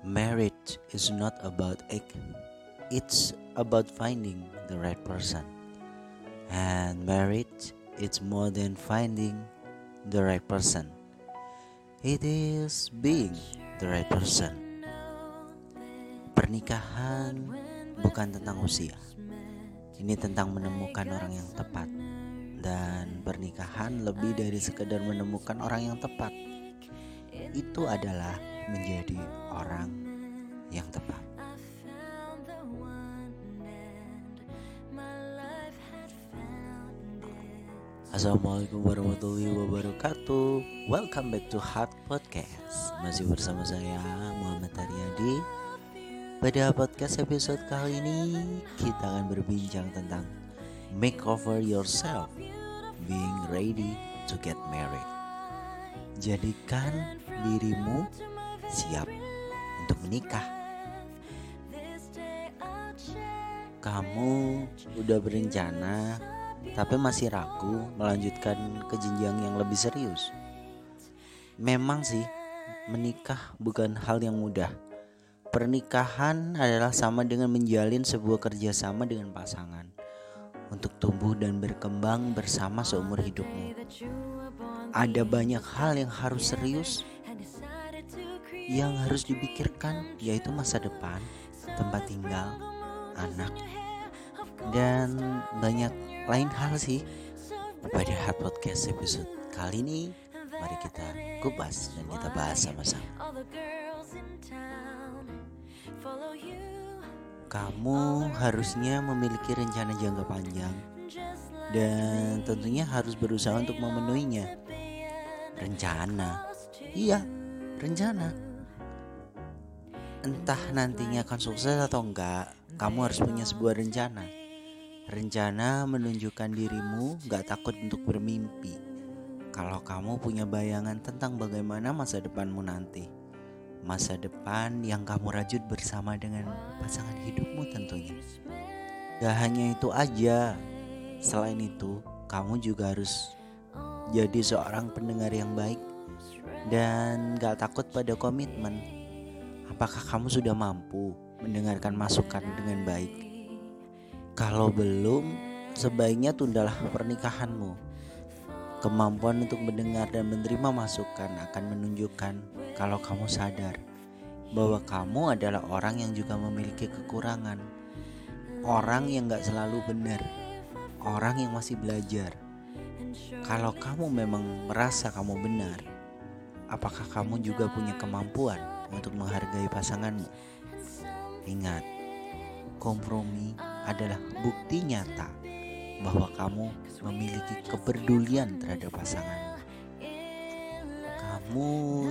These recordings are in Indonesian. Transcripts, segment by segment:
Marriage is not about egg, it's about finding the right person. And marriage is more than finding the right person, it is being the right person. Pernikahan bukan tentang usia, ini tentang menemukan orang yang tepat, dan pernikahan lebih dari sekedar menemukan orang yang tepat. Itu adalah menjadi orang yang tepat. Assalamualaikum warahmatullahi wabarakatuh. Welcome back to Heart Podcast. Masih bersama saya Muhammad Aryadi Pada podcast episode kali ini Kita akan berbincang tentang Makeover yourself Being ready to get married. Jadikan dirimu siap untuk menikah Kamu udah berencana tapi masih ragu melanjutkan ke jenjang yang lebih serius. Memang sih, menikah bukan hal yang mudah. Pernikahan adalah sama dengan menjalin sebuah kerjasama dengan pasangan untuk tumbuh dan berkembang bersama seumur hidupmu. Ada banyak hal yang harus serius, yang harus dipikirkan, yaitu masa depan, tempat tinggal, anak, dan banyak lain hal sih. Pada Hard Podcast episode kali ini mari kita kupas dan kita bahas sama-sama. Kamu harusnya memiliki rencana jangka panjang dan tentunya harus berusaha untuk memenuhinya. Rencana? Iya rencana entah nantinya akan sukses atau enggak kamu harus punya sebuah rencana Rencana menunjukkan dirimu gak takut untuk bermimpi. Kalau kamu punya bayangan tentang bagaimana masa depanmu nanti, masa depan yang kamu rajut bersama dengan pasangan hidupmu tentunya. Gak hanya itu aja, selain itu, kamu juga harus jadi seorang pendengar yang baik dan gak takut pada komitmen. Apakah kamu sudah mampu mendengarkan masukan dengan baik? Kalau belum, sebaiknya tundalah pernikahanmu. Kemampuan untuk mendengar dan menerima masukan akan menunjukkan kalau kamu sadar bahwa kamu adalah orang yang juga memiliki kekurangan. Orang yang gak selalu benar, orang yang masih belajar. Kalau kamu memang merasa kamu benar, apakah kamu juga punya kemampuan untuk menghargai pasanganmu? Ingat, kompromi adalah bukti nyata bahwa kamu memiliki kepedulian terhadap pasangan. Kamu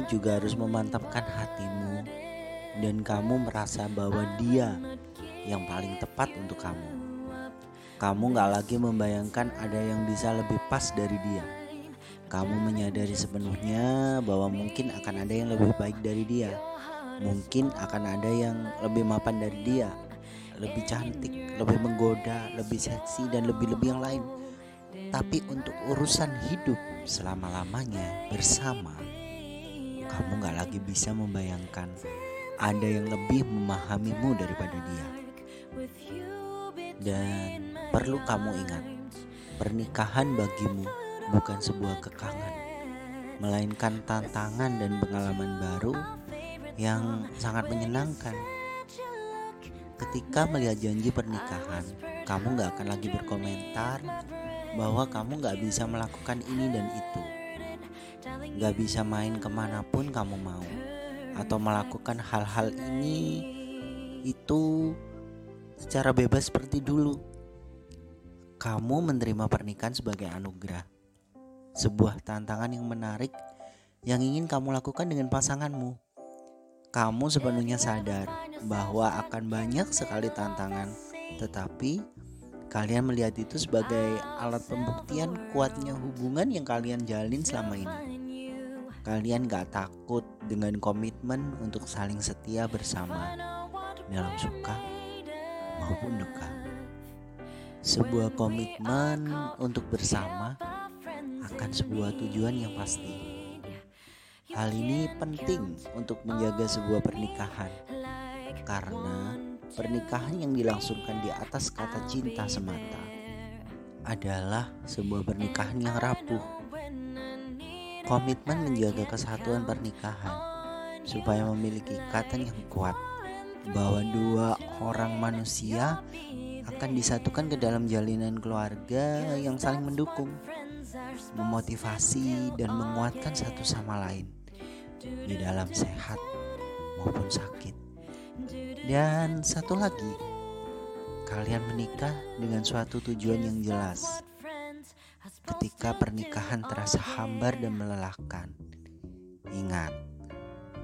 juga harus memantapkan hatimu dan kamu merasa bahwa dia yang paling tepat untuk kamu. Kamu gak lagi membayangkan ada yang bisa lebih pas dari dia. Kamu menyadari sepenuhnya bahwa mungkin akan ada yang lebih baik dari dia. Mungkin akan ada yang lebih mapan dari dia lebih cantik, lebih menggoda, lebih seksi dan lebih-lebih yang lain. Tapi untuk urusan hidup selama-lamanya bersama, kamu gak lagi bisa membayangkan ada yang lebih memahamimu daripada dia. Dan perlu kamu ingat, pernikahan bagimu bukan sebuah kekangan, melainkan tantangan dan pengalaman baru yang sangat menyenangkan. Ketika melihat janji pernikahan, kamu gak akan lagi berkomentar bahwa kamu gak bisa melakukan ini dan itu. Gak bisa main ke mana pun kamu mau. Atau melakukan hal-hal ini, itu secara bebas seperti dulu. Kamu menerima pernikahan sebagai anugerah. Sebuah tantangan yang menarik yang ingin kamu lakukan dengan pasanganmu kamu sepenuhnya sadar bahwa akan banyak sekali tantangan, tetapi kalian melihat itu sebagai alat pembuktian kuatnya hubungan yang kalian jalin selama ini. Kalian gak takut dengan komitmen untuk saling setia bersama dalam suka maupun duka. Sebuah komitmen untuk bersama akan sebuah tujuan yang pasti Hal ini penting untuk menjaga sebuah pernikahan karena pernikahan yang dilangsungkan di atas kata cinta semata adalah sebuah pernikahan yang rapuh. Komitmen menjaga kesatuan pernikahan supaya memiliki ikatan yang kuat bahwa dua orang manusia akan disatukan ke dalam jalinan keluarga yang saling mendukung, memotivasi, dan menguatkan satu sama lain di dalam sehat maupun sakit. Dan satu lagi, kalian menikah dengan suatu tujuan yang jelas. Ketika pernikahan terasa hambar dan melelahkan, ingat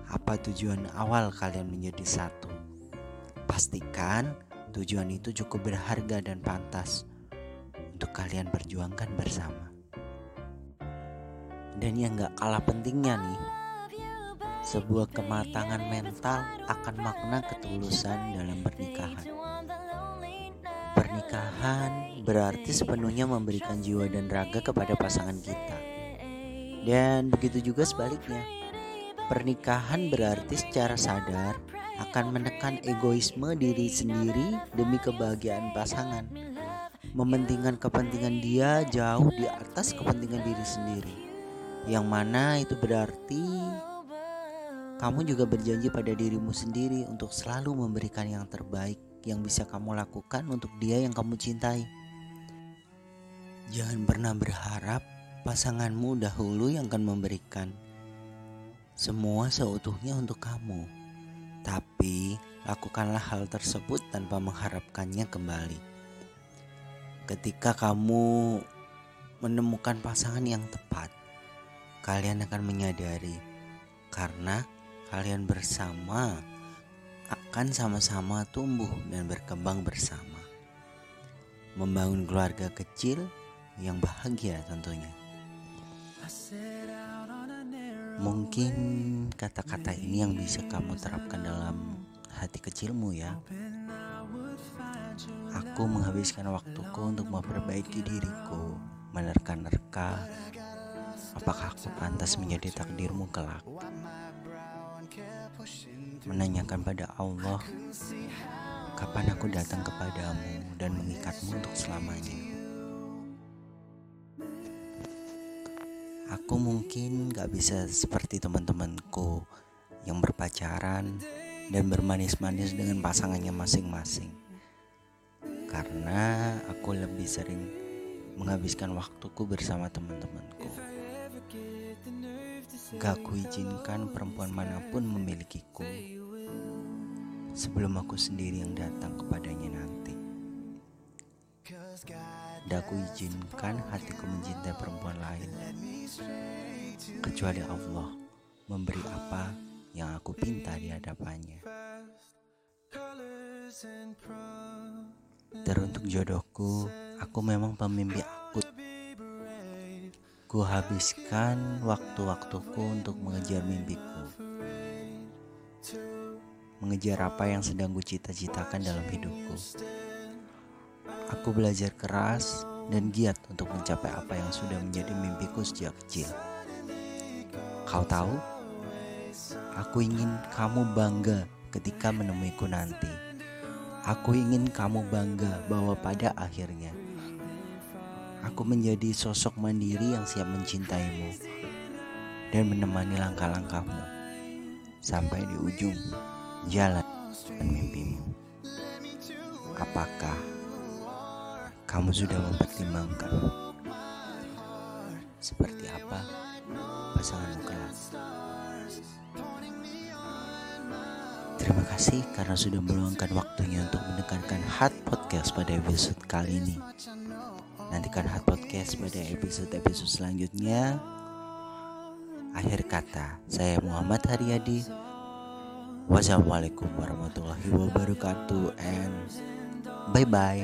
apa tujuan awal kalian menjadi satu. Pastikan tujuan itu cukup berharga dan pantas untuk kalian perjuangkan bersama. Dan yang gak kalah pentingnya nih, sebuah kematangan mental akan makna ketulusan dalam pernikahan. Pernikahan berarti sepenuhnya memberikan jiwa dan raga kepada pasangan kita. Dan begitu juga sebaliknya. Pernikahan berarti secara sadar akan menekan egoisme diri sendiri demi kebahagiaan pasangan. Mementingkan kepentingan dia jauh di atas kepentingan diri sendiri. Yang mana itu berarti kamu juga berjanji pada dirimu sendiri untuk selalu memberikan yang terbaik yang bisa kamu lakukan untuk dia yang kamu cintai. Jangan pernah berharap pasanganmu dahulu yang akan memberikan semua seutuhnya untuk kamu. Tapi lakukanlah hal tersebut tanpa mengharapkannya kembali. Ketika kamu menemukan pasangan yang tepat, kalian akan menyadari karena kalian bersama akan sama-sama tumbuh dan berkembang bersama. Membangun keluarga kecil yang bahagia tentunya. Mungkin kata-kata ini yang bisa kamu terapkan dalam hati kecilmu ya. Aku menghabiskan waktuku untuk memperbaiki diriku, menerka-nerka apakah aku pantas menjadi takdirmu kelak menanyakan pada Allah kapan aku datang kepadamu dan mengikatmu untuk selamanya. Aku mungkin gak bisa seperti teman-temanku yang berpacaran dan bermanis-manis dengan pasangannya masing-masing. Karena aku lebih sering menghabiskan waktuku bersama teman-temanku. Gak kuizinkan perempuan mana pun memilikiku sebelum aku sendiri yang datang kepadanya nanti. Gak kuizinkan hatiku mencintai perempuan lain kecuali Allah memberi apa yang aku pinta di hadapannya. Teruntuk jodohku, aku memang pemimpi akut Ku habiskan waktu-waktuku untuk mengejar mimpiku. Mengejar apa yang sedang ku cita-citakan dalam hidupku. Aku belajar keras dan giat untuk mencapai apa yang sudah menjadi mimpiku sejak kecil. Kau tahu? Aku ingin kamu bangga ketika menemuiku nanti. Aku ingin kamu bangga bahwa pada akhirnya aku menjadi sosok mandiri yang siap mencintaimu dan menemani langkah-langkahmu sampai di ujung jalan dan mimpimu. Apakah kamu sudah mempertimbangkan seperti apa pasanganmu kelak? Terima kasih karena sudah meluangkan waktunya untuk mendengarkan Hot Podcast pada episode kali ini. Nantikan Hot Podcast pada episode-episode selanjutnya. Akhir kata, saya Muhammad Haryadi. Wassalamualaikum warahmatullahi wabarakatuh and bye bye.